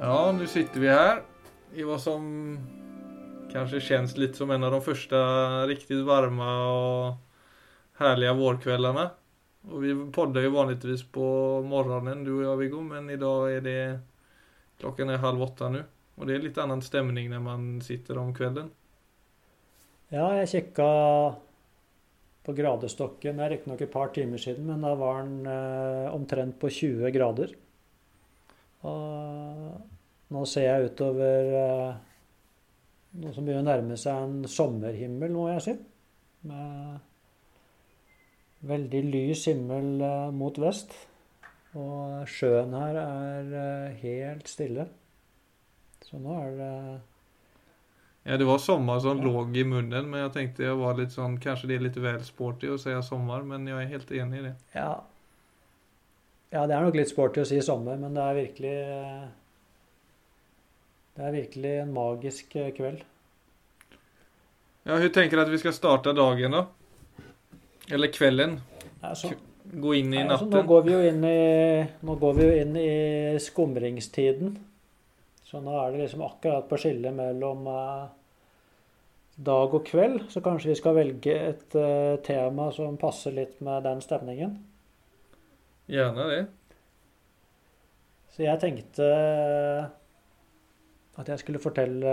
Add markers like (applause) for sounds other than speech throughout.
Ja, nu sitter vi här i vad som kanske känns lite som en av de första riktigt varma och härliga vårkvällarna. Och vi poddar ju vanligtvis på morgonen, du och jag Viggo, men idag är det klockan är halv åtta nu. Och det är lite annan stämning när man sitter om kvällen. Ja, jeg kikka på gradestokken. Det er riktignok et par timer siden, men da var den eh, omtrent på 20 grader. Og nå ser jeg utover eh, noe som begynner å nærme seg en sommerhimmel, må jeg si. Med veldig lys himmel eh, mot vest. Og sjøen her er eh, helt stille. Så nå er det Ja, det var sommer som Ja. låg i munnen, men jeg tenkte jeg var litt sånn Kanskje det er litt vel sporty å si sommer, men jeg er helt enig i det. Ja. ja, det er nok litt sporty å si sommer, men det er virkelig Det er virkelig en magisk eh, kveld. Ja, hun tenker du att vi skal starte dagen da? Eller kvelden? Altså, Gå inn i natten? altså, nå går vi jo inn i Nå går vi jo inn i skumringstiden. Så nå er det liksom akkurat på skillet mellom eh, dag og kveld. Så kanskje vi skal velge et eh, tema som passer litt med den stemningen. Gjerne det. Så jeg tenkte at jeg skulle fortelle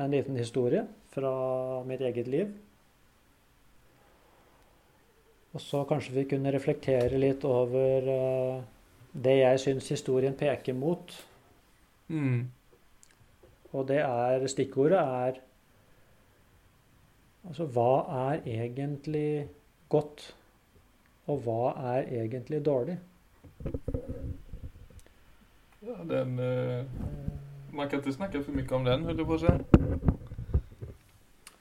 en liten historie fra mitt eget liv. Og så kanskje vi kunne reflektere litt over eh, det jeg syns historien peker mot. Mm. Og det er Stikkordet er Altså, hva er egentlig godt? Og hva er egentlig dårlig? Ja, den, eh, man kan ikke snakke for mye om den, holder du på å si.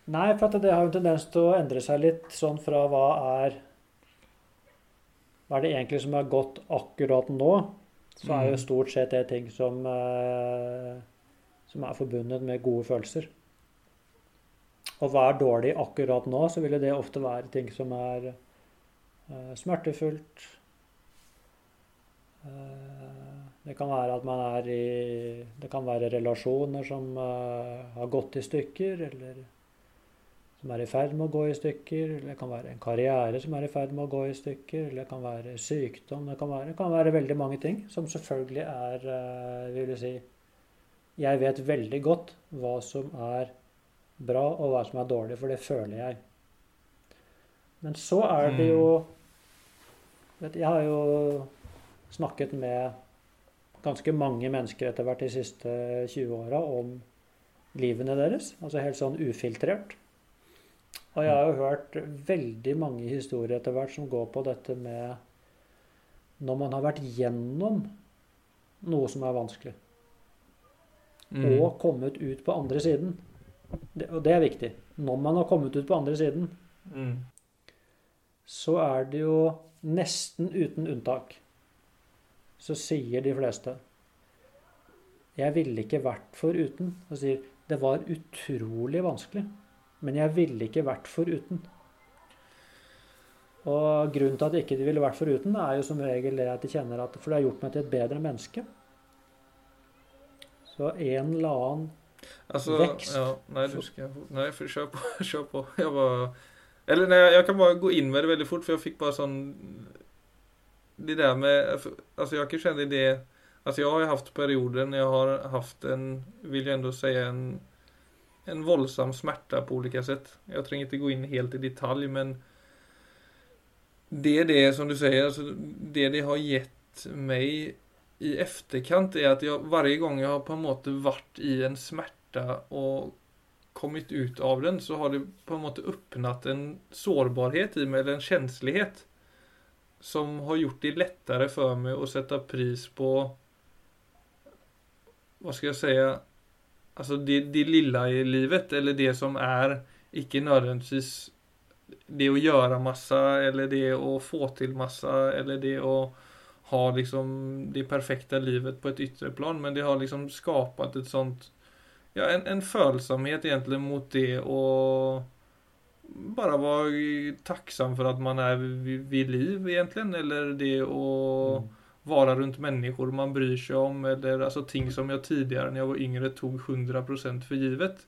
Nei, for at det har jo en tendens til å endre seg litt sånn fra hva er Hva er det egentlig som er godt akkurat nå? Så er jo Mm. stort sett det ting som, eh, som er forbundet med gode følelser. Og hva er dårlig akkurat nå, så ville det ofte være ting som er eh, smertefullt. Eh, det kan være at man er i Det kan være relasjoner som eh, har gått i stykker, eller som er i ferd med å gå i stykker. Eller det kan være en karriere som er i ferd med å gå i stykker. Eller det kan være sykdom. Det kan være, det kan være veldig mange ting som selvfølgelig er eh, Vil du si Jeg vet veldig godt hva som er bra, og hva som er dårlig, for det føler jeg. Men så er det jo vet, Jeg har jo snakket med ganske mange mennesker etter hvert de siste 20 åra om livene deres. Altså helt sånn ufiltrert. Og jeg har jo hørt veldig mange historier etter hvert som går på dette med når man har vært gjennom noe som er vanskelig, Mm. og kommet ut på andre siden. Det, og det er viktig. Når man har kommet ut på andre siden, Mm. så er det jo nesten uten unntak så sier de fleste Jeg ville ikke vært foruten. Og sier det var utrolig vanskelig, men jeg ville ikke vært foruten. Og grunnen til at ikke de ville vært foruten, er jo som regel det at de kjenner at For det har gjort meg til et bedre menneske. Så en eller annen altså, vekst ja, Nei, du skal Nei, for kjør på, (laughs) Kjør på. Jeg bara, eller nei, jeg kan bare gå inn med det veldig fort for jeg fikk bare sån, det där med, alltså jag kan känna det, alltså jag har ju haft perioder när jag har haft en, vill jag ändå säga en, en våldsam smärta på olika sätt. Jag tränger inte gå in helt i detalj men det är det som du säger, alltså det det har gett mig i efterkant är att jag varje gång jag har på en måte varit i en smärta och kommit ut av den så har det på en måte öppnat en sårbarhet i mig, eller en känslighet som har gjort det lättare för mig att sätta pris på vad ska jag säga alltså det, det lilla i livet eller det som är icke nödvändigtvis det att göra massa eller det att få till massa eller det att ha liksom det perfekta livet på ett yttre plan. Men det har liksom skapat ett sånt ja, en, en följsamhet egentligen mot det och bara vara tacksam för att man är vid, liv egentligen eller det och, vara runt människor man bryr sig om eller alltså ting som jag tidigare när jag var yngre tog 100% för givet.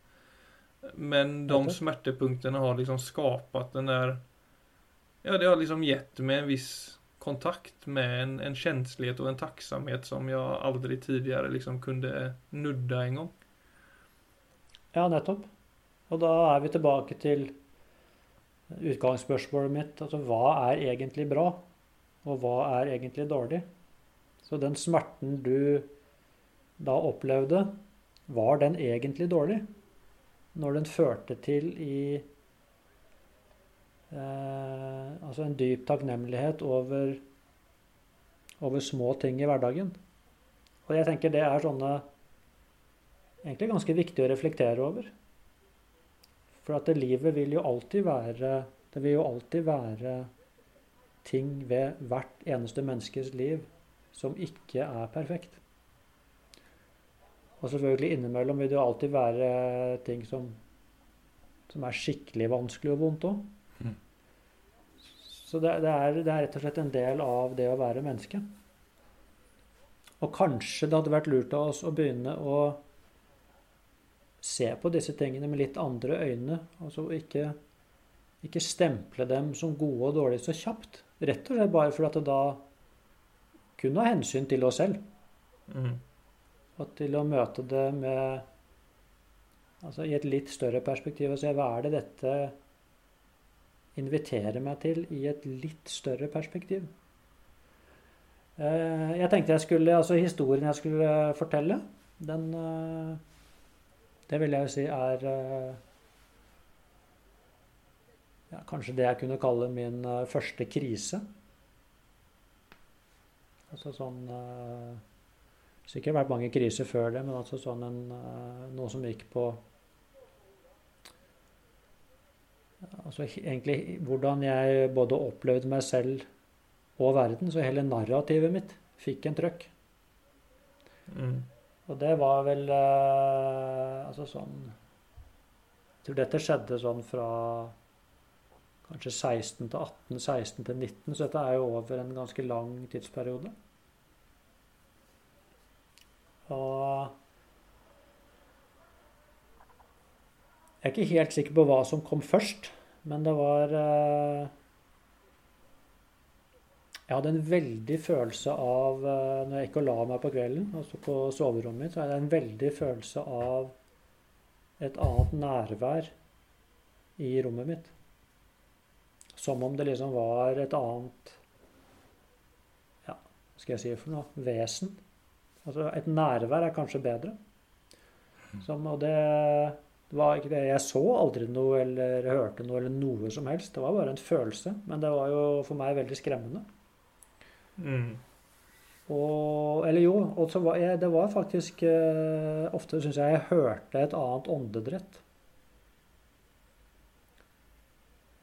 Men de okay. smärtepunkterna har liksom skapat den där Ja, det har liksom gett mig en viss kontakt med en, en känslighet och en tacksamhet som jag aldrig tidigare liksom kunde nudda en gång. Ja, nettopp. Og da er vi tilbake til utgangsspørsmålet mitt. Altså hva er egentlig bra, og hva er egentlig dårlig? Så den smerten du da opplevde, var den egentlig dårlig? Når den førte til i eh, Altså en dyp takknemlighet over, over små ting i hverdagen. Og jeg tenker det er sånne egentlig ganske viktig å reflektere over. For at det livet vil jo alltid være Det vil jo alltid være ting ved hvert eneste menneskes liv som ikke er perfekt. Og selvfølgelig innimellom vil det jo alltid være ting som, som er skikkelig vanskelig og vondt òg. Mm. Så det, det, er, det er rett og slett en del av det å være menneske. Og kanskje det hadde vært lurt av oss å begynne å se på disse tingene med litt andre øyne. Altså ikke, ikke stemple dem som gode og dårlige så kjapt. Rett og slett bare fordi at det da kun av hensyn til oss selv. Mm. Og til å møte det med Altså i et litt større perspektiv og se hva er det dette inviterer meg til i et litt større perspektiv. Eh, Jeg tenkte jeg skulle Altså historien jeg skulle fortelle, den eh, Det vil jeg jo si er eh, ja, kanskje det jeg kunne kalle min eh, første krise. Altså sånn eh, Sikkert vært mange kriser før det, men altså sånn en, noe som gikk på Altså egentlig hvordan jeg både opplevde meg selv og verden. Så hele narrativet mitt fikk en trøkk. Mm. Og det var vel eh, Altså sånn Jeg tror dette skjedde sånn fra kanskje 16 til 18, 16 til 19, så dette er jo over en ganske lang tidsperiode. Og Jeg er ikke helt sikker på hva som kom først, men det var eh, Jeg hadde en veldig følelse av eh, Når jeg gikk og la meg på kvelden, altså på soverommet mitt, så hadde jeg en veldig følelse av et annet nærvær i rommet mitt. Som om det liksom var et annet Ja, hva skal jeg si for noe? Vesen. Altså et nærvær er kanskje bedre. Som, og det var ikke det Jeg så aldri noe eller hørte noe eller noe som helst. Det var bare en følelse. Men det var jo for meg veldig skremmende. Mm. Og, eller jo, og så var jeg, det var faktisk eh, Ofte syns jeg jeg hørte et annet åndedrett.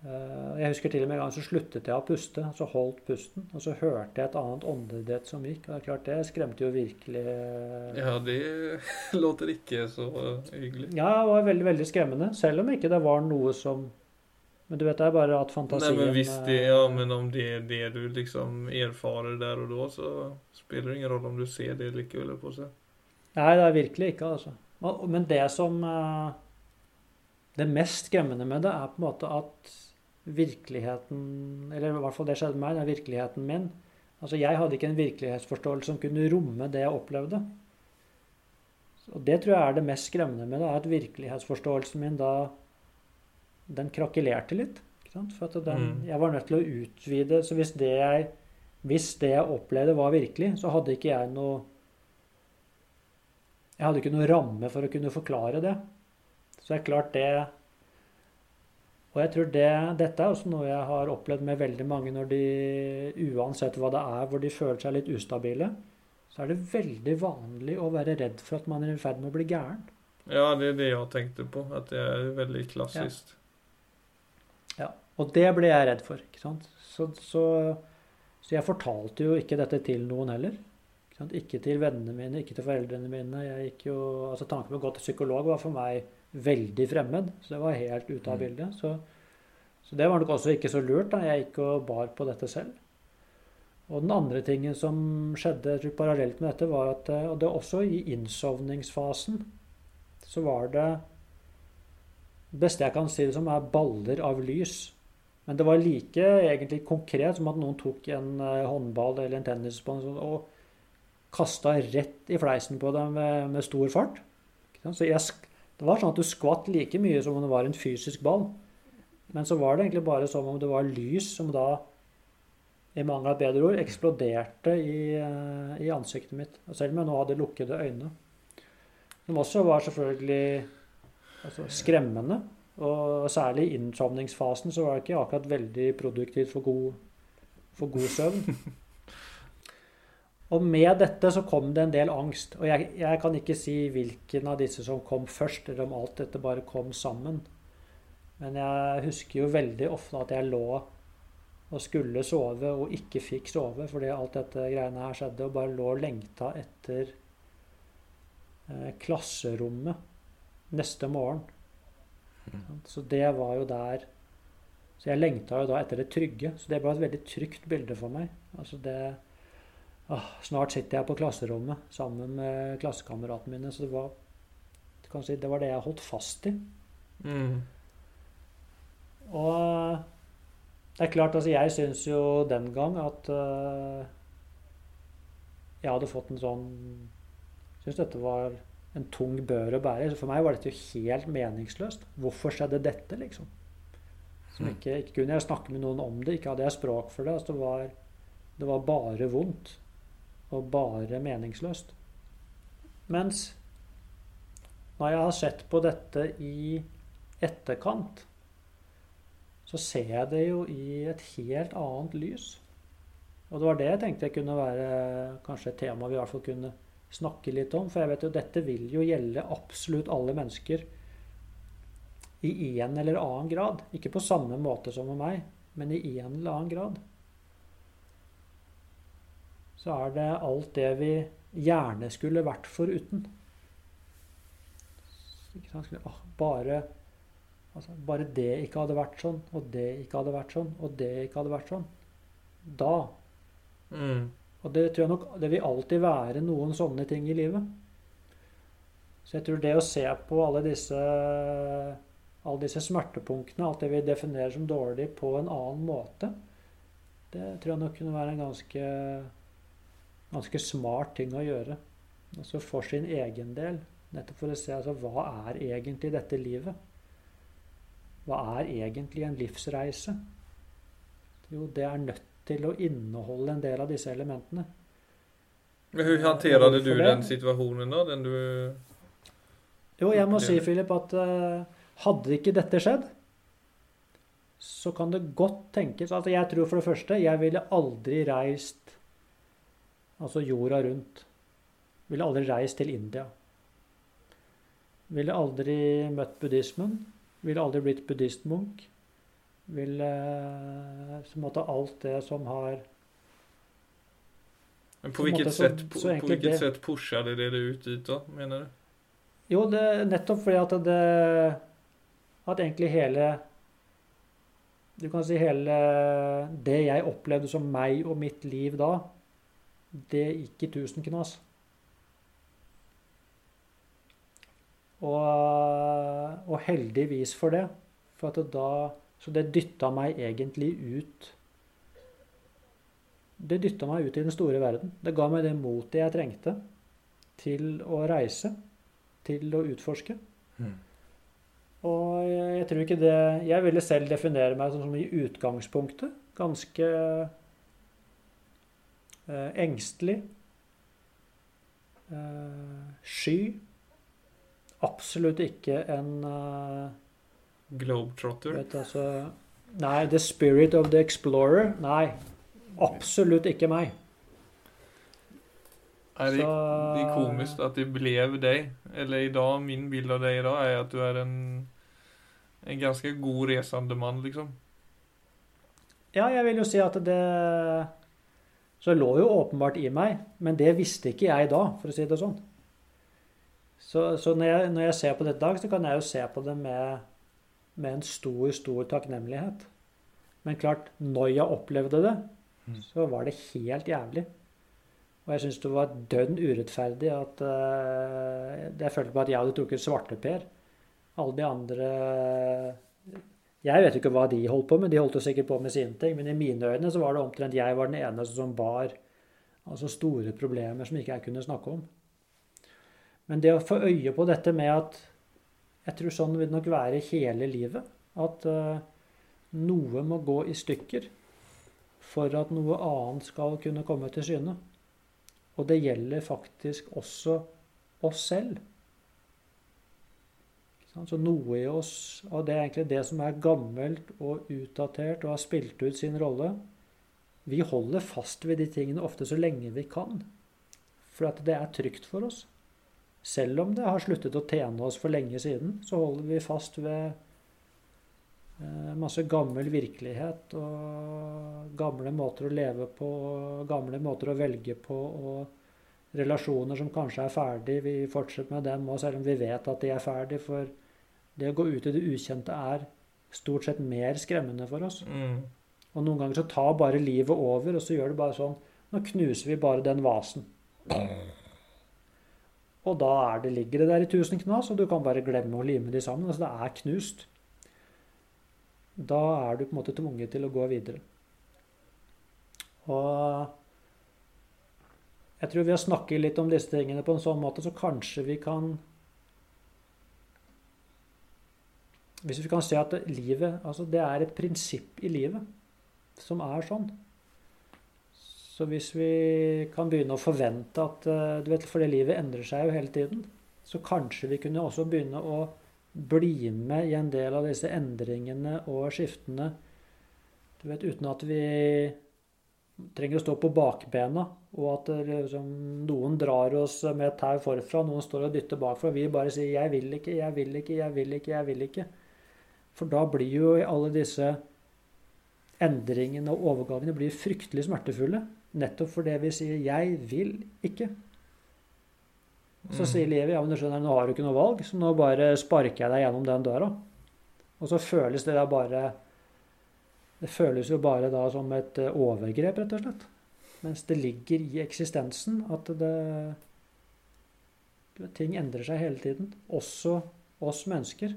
Eh, jeg husker til og med en gang så sluttet jeg å puste, altså holdt pusten. Og så hørte jeg et annet åndedrett som gikk. Og det er klart, det skremte jo virkelig eh, Ja, det (laughs) låter ikke så hyggelig. Ja, det var veldig, veldig skremmende. Selv om ikke det var noe som Men du vet, det er bare at fantasien Nei, men hvis det, eh, ja men om det er det du liksom erfarer der og da så spiller det ingen rolle om du ser det likevel på seg. Nei, det er virkelig ikke, altså. Men det som eh, Det mest skremmende med det er på en måte at virkeligheten Eller i hvert fall det skjedde med meg, det er virkeligheten min. Altså, jeg hadde ikke en virkelighetsforståelse som kunne romme det jeg opplevde. Og det tror jeg er det mest skremmende med det, er at virkelighetsforståelsen min da Den krakelerte litt. For at den, Mm. jeg var nødt til å utvide. Så hvis det jeg hvis det jeg opplevde var virkelig, så hadde ikke jeg noe Jeg hadde ikke noe ramme for å kunne forklare det. Så det er klart det Og jeg tror det, dette er også noe jeg har opplevd med veldig mange når de, uansett hva det er, hvor de føler seg litt ustabile, så er det veldig vanlig å være redd for at man er i ferd med å bli gæren. Ja, det er det jeg tenkte på. At det er veldig klassisk. Ja, og det ble jeg redd for. ikke sant? Så, så, så jeg fortalte jo ikke dette til noen heller. Ikke, ikke til vennene mine, ikke til foreldrene mine. Jeg gikk jo, altså Tanken på å gå til psykolog var for meg veldig fremmed, så det var helt ute av Mm. bildet. Så, så det var nok også ikke så lurt. da, Jeg gikk og bar på dette selv. Og den andre tingen som skjedde parallelt med dette, var at eh, og det også i innsovningsfasen så var det det beste jeg kan si det som, er baller av lys. Men det var like egentlig konkret som at noen tok en eh, håndball eller en tennisball og kasta rett i fleisen på dem med, med stor fart. Så jeg, det var sånn at du skvatt like mye som om det var en fysisk ball. Men så var det egentlig bare som om det var lys som da, i mangel av et bedre ord, eksploderte i, eh, i ansiktet mitt. Selv om jeg nå hadde lukkede øyne. Som også var selvfølgelig altså, skremmende. Og særlig i innsovningsfasen så var det ikke akkurat veldig produktivt for god, for god søvn. (laughs) Og med dette så kom det en del angst. Og jeg, jeg, kan ikke si hvilken av disse som kom først, eller om alt dette bare kom sammen. Men jeg husker jo veldig ofte at jeg lå og skulle sove og ikke fikk sove fordi alt dette greiene her skjedde, og bare lå og lengta etter eh, klasserommet neste morgen. Mm. Så det var jo der Så jeg lengta jo da etter det trygge. Så det ble et veldig trygt bilde for meg. Altså det åh, Snart sitter jeg på klasserommet sammen med klassekameratene mine. Så det var, si, det var det jeg holdt fast i. Mm. Og det er klart, altså jeg syns jo den gang at uh, jeg hadde fått en sånn Syns dette var en tung bør å bære. Så for meg var dette jo helt meningsløst. Hvorfor skjedde dette, liksom? Som mm. ikke, ikke kunne jeg snakke med noen om det. Ikke hadde jeg språk for det. Altså det, var, det var bare vondt. Og bare meningsløst. Mens når jeg har sett på dette i etterkant, så ser jeg det jo i et helt annet lys. Og det var det jeg tenkte jeg kunne være kanskje et tema vi i hvert fall kunne snakke litt om. For jeg vet jo dette vil jo gjelde absolutt alle mennesker i en eller annen grad. Ikke på samme måte som med meg, men i en eller annen grad. Så er det alt det vi gjerne skulle vært foruten. Bare Altså, bare det ikke hadde vært sånn, og det ikke hadde vært sånn, og det ikke hadde vært sånn. Da. Mm. Og det tror jeg nok Det vil alltid være noen sånne ting i livet. Så jeg tror det å se på alle disse, alle disse smertepunktene, alt det vi definerer som dårlig, på en annen måte, det tror jeg nok kunne være en ganske, ganske smart ting å gjøre. Altså for sin egen del. Nettopp for å se altså, hva er egentlig dette livet? Hva er egentlig en livsreise? Jo, det er nødt til å inneholde en del av disse elementene. Men Hvordan håndterte du den situasjonen, da? Den du Jo, jeg må si, Philip, at uh, hadde ikke dette skjedd, så kan det godt tenkes Altså, jeg tror for det første jeg ville aldri reist altså jorda rundt. Ville aldri reist til India. Ville aldri møtt buddhismen. Ville aldri blitt buddhistmunk. Ville så måtte alt det som har Men på hvilket, måte, sett, på, på hvilket det, sett pusher det det ut dit, da, mener du? Jo, det, nettopp fordi at det At egentlig hele Du kan si hele Det jeg opplevde som meg og mitt liv da, det gikk i tusen knas. Og, og, heldigvis for det. For at det da, så det dytta meg egentlig ut Det dytta meg ut i den store verden. Det ga meg det motet jeg trengte til å reise, til å utforske. Mm. Og jeg, tror ikke det Jeg ville selv definere meg som, som i utgangspunktet ganske eh, engstelig, eh, sky absolutt ikke en uh, Globetrotter? Vet, altså, nei, The Spirit of the Explorer. Nei, absolutt ikke meg. Er det, det er komisk at det ble deg. Eller i dag, min bilde av deg i dag er at du er en, en ganske god reisende mann, liksom. Ja, jeg vil jo si at det Så lå jo åpenbart i meg, men det visste ikke jeg da, for å si det sånn. Så, så når, jeg, når, jeg, ser på dette i dag, så kan jeg jo se på det med, med, en stor, stor takknemlighet. Men klart, når jeg opplevde det, Mm. så var det helt jævlig. Og jeg syns det var dønn urettferdig at uh, Jeg følte på at jeg hadde trukket svarteper. Alle de andre Jeg vet ikke hva de holdt på med, de holdt jo sikkert på med sine ting, men i mine øyne så var det omtrent jeg var den eneste som bar altså store problemer som ikke jeg kunne snakke om. Men det å få øye på dette med at Jeg tror sånn vil det nok være hele livet. At uh, noe må gå i stykker for at noe annet skal kunne komme til syne. Og det gjelder faktisk også oss selv. Så noe i oss, og det er egentlig det som er gammelt og utdatert og har spilt ut sin rolle, vi holder fast ved de tingene ofte så lenge vi kan. For at det er trygt for oss. Selv om det har sluttet å tjene oss for lenge siden, så holder vi fast ved eh, masse gammel virkelighet og gamle måter å leve på, gamle måter å velge på, og relasjoner som kanskje er ferdig. Vi fortsetter med dem òg, selv om vi vet at de er ferdig. For det å gå ut i det ukjente er stort sett mer skremmende for oss. Mm. Og noen ganger så tar bare livet over, og så gjør det bare sånn Nå knuser vi bare den vasen. (clears throat) Og da det, ligger det der i tusen knas, og du kan bare glemme å lime de sammen. Altså det er knust. Da er du på en måte tvunget til å gå videre. Og jeg tror ved å snakke litt om disse tingene på en sånn måte, så kanskje vi kan Hvis vi kan se at livet altså Det er et prinsipp i livet som er sånn. Så hvis vi kan begynne å forvente at eh, du vet, For det livet endrer seg jo hele tiden. Så kanskje vi kunne også begynne å bli med i en del av disse endringene og skiftene. Du vet, uten at vi trenger å stå på bakbena, og at liksom, noen drar oss med et tau forfra, noen står og dytter bakfra. Vi bare sier 'jeg vil ikke, jeg vil ikke, jeg vil ikke', jeg vil ikke. For da blir jo alle disse endringene og overgangene blir fryktelig smertefulle. Nettopp fordi vi sier 'jeg vil ikke'. Så Mm. sier livet 'ja, men du skjønner, nå har du ikke noe valg, så nå bare sparker jeg deg gjennom den døra'. Og så føles det da bare Det føles jo bare da som et eh, overgrep, rett og slett. Mens det ligger i eksistensen at det Ting endrer seg hele tiden. Også oss mennesker.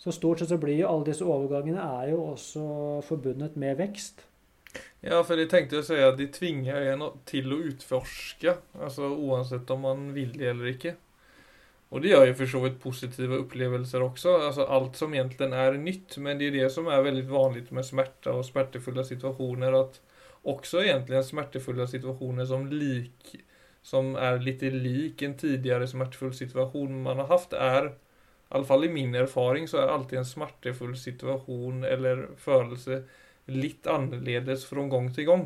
Så stort sett så blir jo alle disse overgangene er jo også forbundet med vekst. Ja, for det tenkte jeg å si at de tvinger en til å utforske, altså uansett om man vil det eller ikke. Og det gjør jo for så vidt positive opplevelser også, altså alt som egentlig er nytt, men det er det som er veldig vanlig med smerte og smertefulle situasjoner, at også egentlig smertefulle situasjoner som lik, som er litt lik en tidligere smertefull situasjon man har haft, er, i alle fall i min erfaring, så er alltid en smertefull situasjon eller følelse litt annerledes fra gang til gang.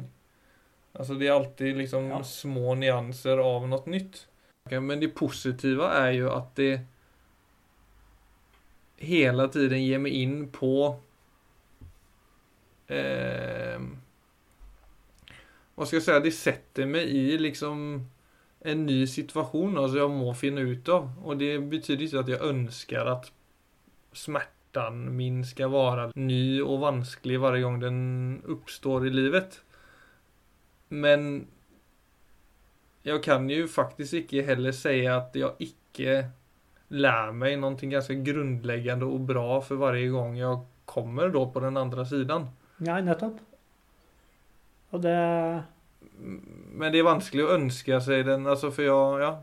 Altså det er alltid liksom Ja. små nyanser av noe nytt. Men det positive er jo at det hele tiden gir meg inn på eh, Hva skal jeg si Det setter meg i liksom en ny situasjon altså jeg må finne ut av. Og det betyr ikke at jeg ønsker at smerten min skal være ny og vanskelig hver gang den oppstår i livet. Men jeg kan jo faktisk ikke heller säga at jeg ikke lär meg noe ganske grundläggande og bra for hver gang jeg kommer då på den andre siden. Ja, nettopp. Og det Men det er vanskelig å ønske seg den, altså for jeg, ja,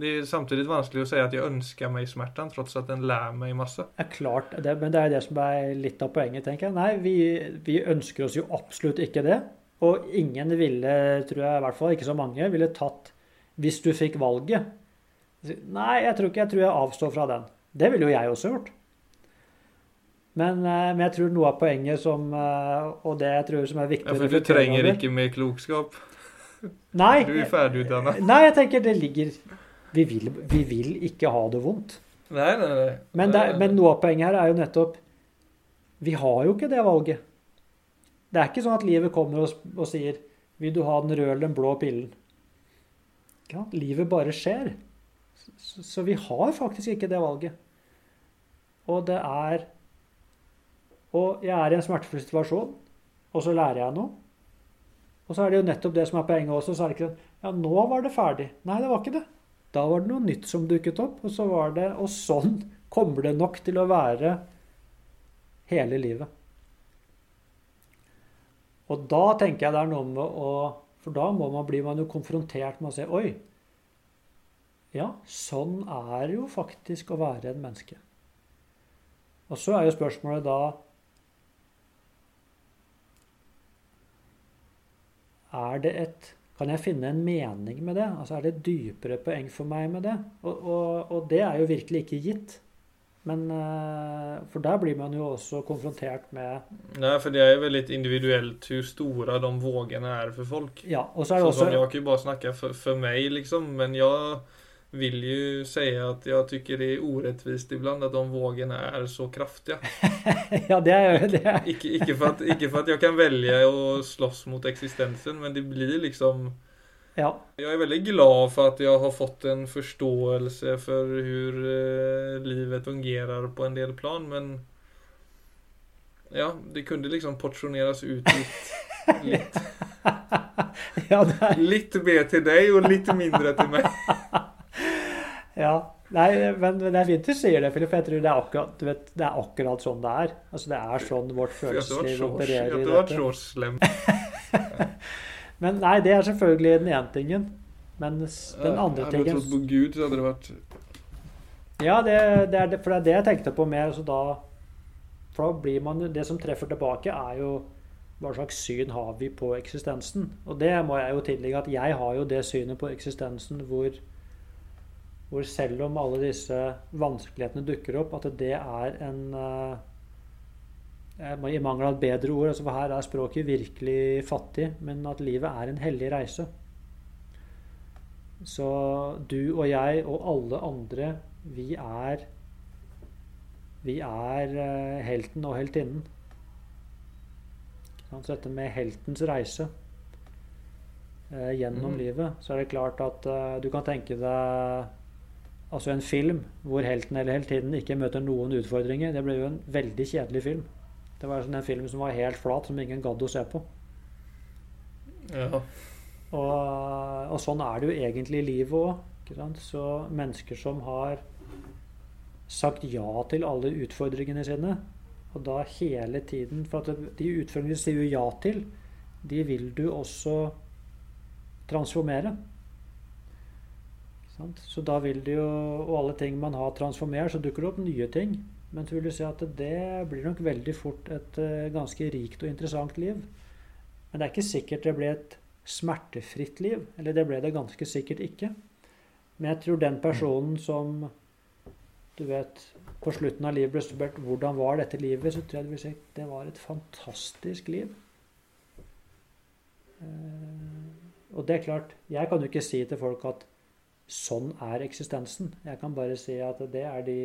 det er samtidig vanskelig å si at jeg ønsker meg smerten, tross at den lærer meg masse. Ja, klart, det, men det er det som er litt av poenget, tenker jeg. Nei, vi, vi ønsker oss jo absolutt ikke det. Og ingen ville, tror jeg, i hvert fall ikke så mange, ville tatt hvis du fikk valget. Nei, jeg tror ikke jeg tror jeg avstår fra den. Det ville jo jeg også gjort. Men, eh, men jeg tror noe av poenget som eh, Og det jeg tror som er viktig Ja, for du trenger ikke mer klokskap. Nei, Du er ferdigutdanna. nei, jeg tenker det ligger vi vil, vi vil ikke ha det vondt. Nei, nei, nei. Men, det, men noe av poenget her er jo nettopp Vi har jo ikke det valget. Det er ikke sånn at livet kommer og, og sier 'Vil du ha den røde eller den blå pillen?' Ja. Livet bare skjer. Så, så vi har faktisk ikke det valget. Og det er Og jeg er i en smertefull situasjon, og så lærer jeg noe. Og så er det jo nettopp det som er poenget også. så er det ikke sånn, Ja, nå var det ferdig. Nei, det var ikke det. Da var det noe nytt som dukket opp, og så var det Og sånn kommer det nok til å være hele livet. Og da tenker jeg det er noe med å For da må man, blir man jo konfrontert med å se Oi, ja, sånn er jo faktisk å være en menneske. Og så er jo spørsmålet da Er det et Kan jeg finne en mening med det? Altså Er det et dypere poeng for meg med det? Og, og, og det er jo virkelig ikke gitt. Men eh, For der blir man jo også konfrontert med Nei, for det er jo veldig individuelt hvor store de vågene er for folk. Ja, og så er det Så også som jeg kan jo bare snakke for, for meg, liksom. Men jeg vil jo säga at jeg tycker det er orättvist iblant at de vågorna er så kraftige. (laughs) Ja, det jo det. Er, Ikke, ikke, for at, ikke for at jeg kan velge å slåss mot eksistensen, men det blir liksom ja. Jeg er veldig glad for at jeg har fått en forståelse for hur eh, livet fungerer på en del plan, men ja, det kunde liksom portioneras ut litt. (laughs) lite. ja, litt mer til deg og litt mindre til meg. (laughs) ja. Nei, men, men det er fint du sier det, Filip. Jeg tror det er akkurat, du vet, det er akkurat sånn det er. Altså, Det er sånn vårt hadde følelsesliv opererer i hadde dette. så slem. (laughs) Men nei, det er selvfølgelig den ene tingen. Men den andre Hadde jeg tingen trodd på Gud, så hadde det vært Ja, det, det er for det er det jeg tenkte på mer. Så da, for da blir man Det som treffer tilbake, er jo hva slags syn har vi på eksistensen? Og det må jeg jo tillegge at jeg har jo det synet på eksistensen hvor, hvor selv om alle disse vanskelighetene dukker opp, at det er en eh, I mangel av et bedre ord, altså for her er språket virkelig fattig, men at livet er en hellig reise. Så du og jeg og alle andre, vi er Vi er eh, helten og heltinnen. Så dette med heltens reise eh, gjennom mm. livet, så er det klart at du kan tenke deg altså en film hvor helten eller heltinnen ikke møter noen utfordringer. Det ble jo en veldig kjedelig film. Det var sånn en film som var helt flat, som ingen gadd å se på. Ja. Og, og sånn er det jo egentlig i livet òg. Så mennesker som har sagt ja til alle utfordringene sine, og da hele tiden For at de utfordringene du sier ja til, de vil du også transformere. Så da vil det jo Og alle ting man har transformert, så dukker det opp nye ting. Men så vil du si at det blir nok veldig fort et eh, ganske rikt og interessant liv. Men det er ikke sikkert det ble et smertefritt liv. Eller det ble det ganske sikkert ikke. Men jeg tror den personen som du vet, på slutten av livet ble spurt hvordan var dette livet, så tror jeg det vil si det var et fantastisk liv. Eh, og det er klart, jeg kan jo ikke si til folk at sånn er eksistensen. Jeg kan bare si at det er de,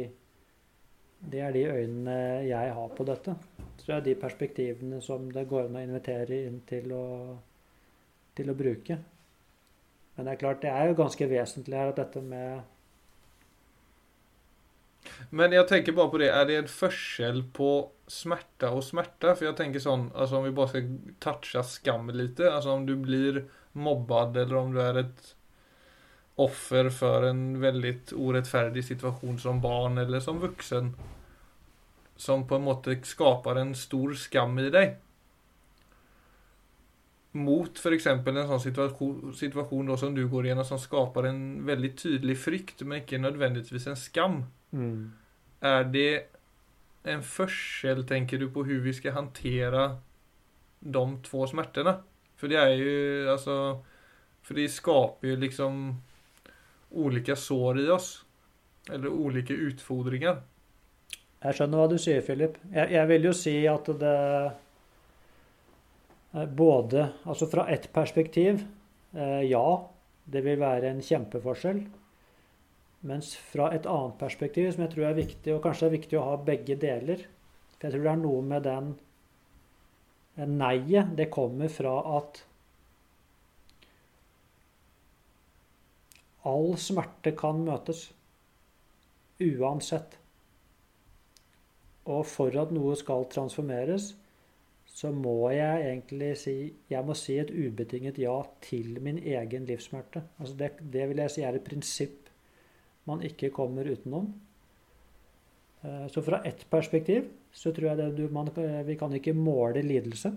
det er de øynene jeg har på dette. Det er de perspektivene som det går an å invitere inn til å, til å bruke. Men det er klart, det er jo ganske vesentlig her at dette med Men jeg tenker bare på det, er det en forskjell på smerte og smerte? For jeg tenker sånn, altså om vi bare skal toucha skam litt, altså om du blir mobbad eller om du er et offer for en veldig urettferdig situasjon som barn eller som voksen, som på en måte skaper en stor skam i deg. Mot f.eks. en sånn situasjon, situasjon som du går gjennom, som skaper en veldig tydelig frykt, men ikke nødvendigvis en skam. mm, Er det en forskjell, tenker du, på hvordan vi skal håndtere de to smertene? For det er jo altså For det skaper jo liksom ulike sår i oss. Eller ulike utfordringer. Jeg skjønner hva du sier, Philip. Jeg, jeg vil jo si at det både Altså fra ett perspektiv, eh, ja, det vil være en kjempeforskjell. Mens fra et annet perspektiv, som jeg tror er viktig, og kanskje er viktig å ha begge deler For jeg tror det er noe med den nei-et. Det kommer fra at all smerte kan møtes. Uansett. Og for at noe skal transformeres, så må jeg egentlig si Jeg må si et ubetinget ja til min egen livssmerte. Altså det, det vil jeg si er et prinsipp man ikke kommer utenom. Eh, så fra ett perspektiv så tror jeg det man, vi kan ikke måle lidelse.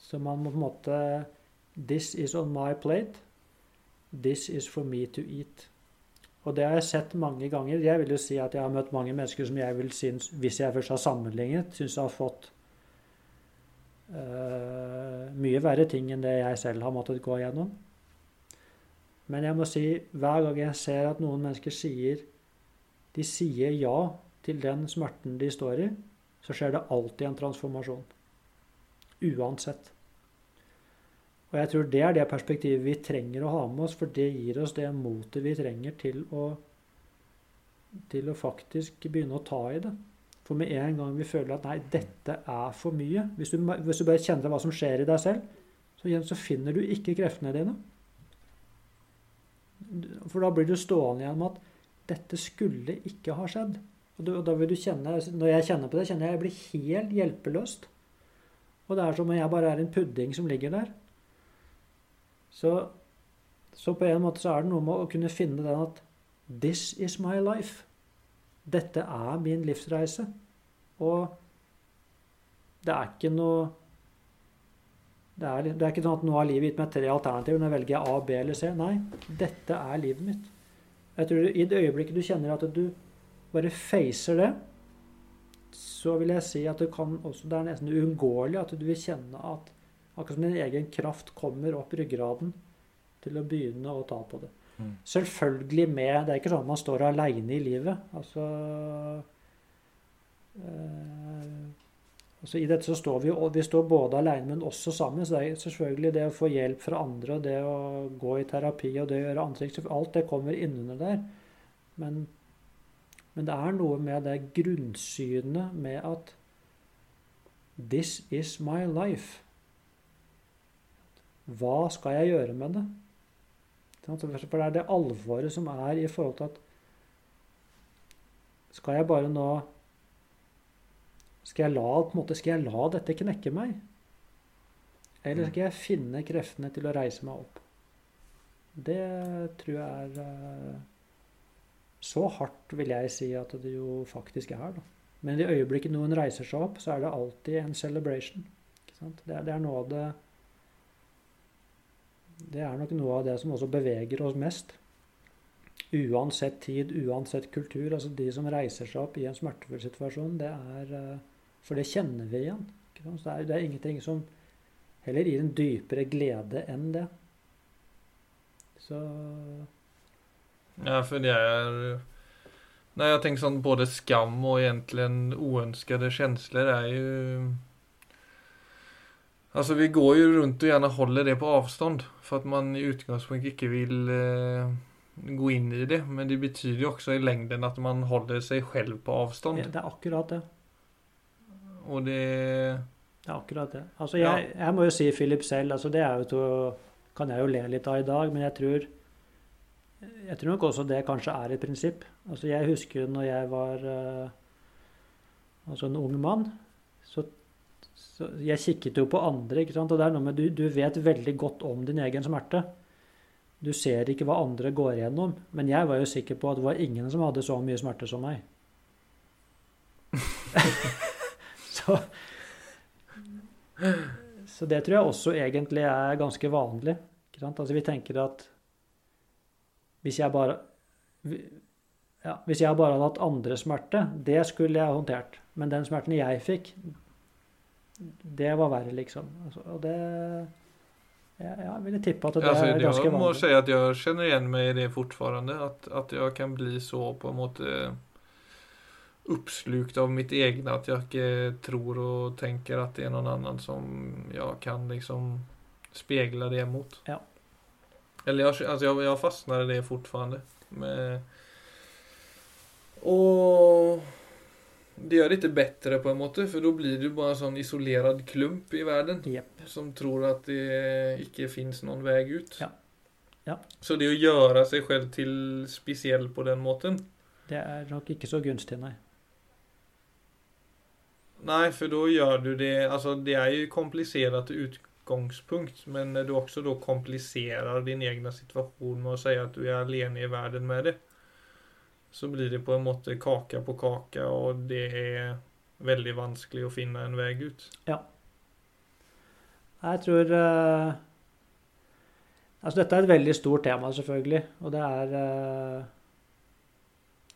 Så man må på en måte This is on my plate. This is for me to eat. Og det har jeg sett mange ganger. Jeg vil jo si at jeg har møtt mange mennesker som jeg vil synes, hvis jeg først har sammenlignet, syns har fått uh, mye verre ting enn det jeg selv har måttet gå gjennom. Men jeg må si, hver gang jeg ser at noen mennesker sier de sier ja til den smerten de står i, så skjer det alltid en transformasjon. Uansett. Og jeg tror det er det perspektivet vi trenger å ha med oss, for det gir oss det motet vi trenger til å, til å faktisk begynne å ta i det. For med en gang vi føler at nei, dette er for mye Hvis du, hvis du bare kjenner hva som skjer i deg selv, så, så finner du ikke kreftene dine. For da blir du stående igjen med at dette skulle ikke ha skjedd. Og da vil du kjenne, Når jeg kjenner på det, kjenner jeg at jeg blir helt hjelpeløst. Og det er som om jeg bare er en pudding som ligger der. Så, så på en måte så er det noe med å kunne finne den at This is my life. Dette er min livsreise. Og det er ikke noe det er, det er, ikke sånn at nå har livet gitt meg tre alternativer. Nå velger jeg A, B eller C. Nei, dette er livet mitt. Jeg tror I det øyeblikket du kjenner at du bare facer det, så vil jeg si at det kan også, det er nesten uunngåelig at du vil kjenne at akkurat som din egen kraft kommer opp ryggraden til å begynne å ta på det. Mm. Selvfølgelig med Det er ikke sånn at man står aleine i livet. Altså øh, Altså I dette så står vi, vi står både alene, men også sammen. Så det er selvfølgelig det å få hjelp fra andre, og det å gå i terapi og det å gjøre ansikt Alt det kommer innunder der. Men, men det er noe med det grunnsynet med at This is my life. Hva skal jeg gjøre med det? For det er det alvoret som er i forhold til at Skal jeg bare nå skal jeg, la, måte, skal jeg la dette knekke meg? Eller skal jeg finne kreftene til å reise meg opp? Det tror jeg er uh, Så hardt vil jeg si at det jo faktisk er. Da. Men i øyeblikket noen reiser seg opp, så er det alltid en celebration. Det det, er noe av det Det er nok noe av det som også beveger oss mest. Uansett tid, uansett kultur. altså De som reiser seg opp i en smertefull situasjon, det er uh, for det kjenner vi igjen. Det er, det er, ingenting som heller gir en dypere glede enn det. Så Ja, for det er Nei, jeg tenker sånn både skam og egentlig uønskede kjensler er jo Altså, vi går jo rundt og gjerne holder det på avstand, for at man i utgangspunktet ikke vil eh, gå inn i det. Men det betyr jo også i lengden at man holder seg selv på avstand. Det, det er akkurat det. Og det Det er akkurat det. Altså, jeg, ja. jeg må jo si Philip selv. altså Det er jo to, kan jeg jo le litt av i dag, men jeg tror jeg tror nok også det kanskje er et prinsipp. Altså Jeg husker når jeg var uh, altså en ung mann, så, så, Jeg kikket jo på andre, ikke sant? og det er noe med du, du vet veldig godt om din egen smerte. Du ser ikke hva andre går igjennom, men jeg var jo sikker på at det var ingen som hadde så mye smerte som meg. (laughs) Så, så det tror jeg også egentlig er ganske vanlig. Altså vi tenker at hvis jeg bare ja, Hvis jeg bare hadde hatt andre smerte, det skulle jeg håndtert. Men den smerten jeg fikk, det var verre, liksom. Altså, og det ja, jeg ville tippe at det altså, er ganske vanlig. Jeg må si at jeg kjenner igjen meg i det fortfarande. At, at jeg kan bli så på en måte oppslukt av mitt egne at jeg ikke tror og tenker at det er noen annen som jeg kan liksom spegle det mot. Ja. Eller jeg, altså, jeg, jeg fastner i det fortfarande. Og det gjør det ikke bedre på en måte, for da blir du bare en sånn isolert klump i verden yep. som tror at det ikke fins noen vei ut. Ja. Ja. Så det å gjøre seg selv til spesiell på den måten Det er nok ikke så gunstig, nei. Nei, for da gjør du det Altså, det er jo komplisert utgangspunkt, men du også da kompliserer din egen situasjon med å si at du er alene i verden med det, så blir det på en måte kake på kake, og det er veldig vanskelig å finne en vei ut. Ja. Jeg tror uh, Altså, dette er et veldig stort tema, selvfølgelig, og det er uh,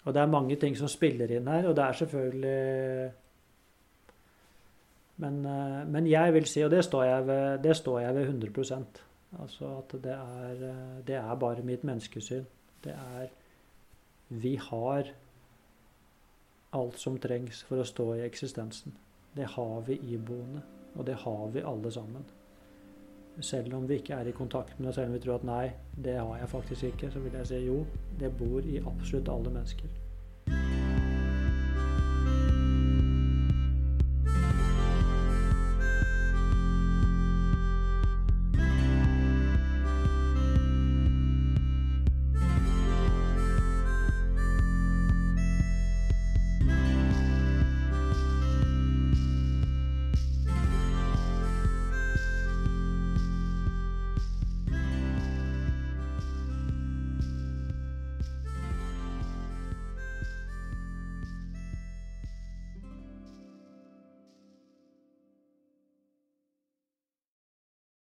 Og det er mange ting som spiller inn her, og det er selvfølgelig men, uh, men jeg vil si, og det står jeg ved, det står jeg ved 100% altså at det er, det er bare mitt menneskesyn. Det er Vi har alt som trengs for å stå i eksistensen. Det har vi iboende, og det har vi alle sammen. Selv om vi ikke er i kontakt med det, selv om vi tror at nei, det har jeg faktisk ikke, så vil jeg si jo, det bor i absolutt alle mennesker.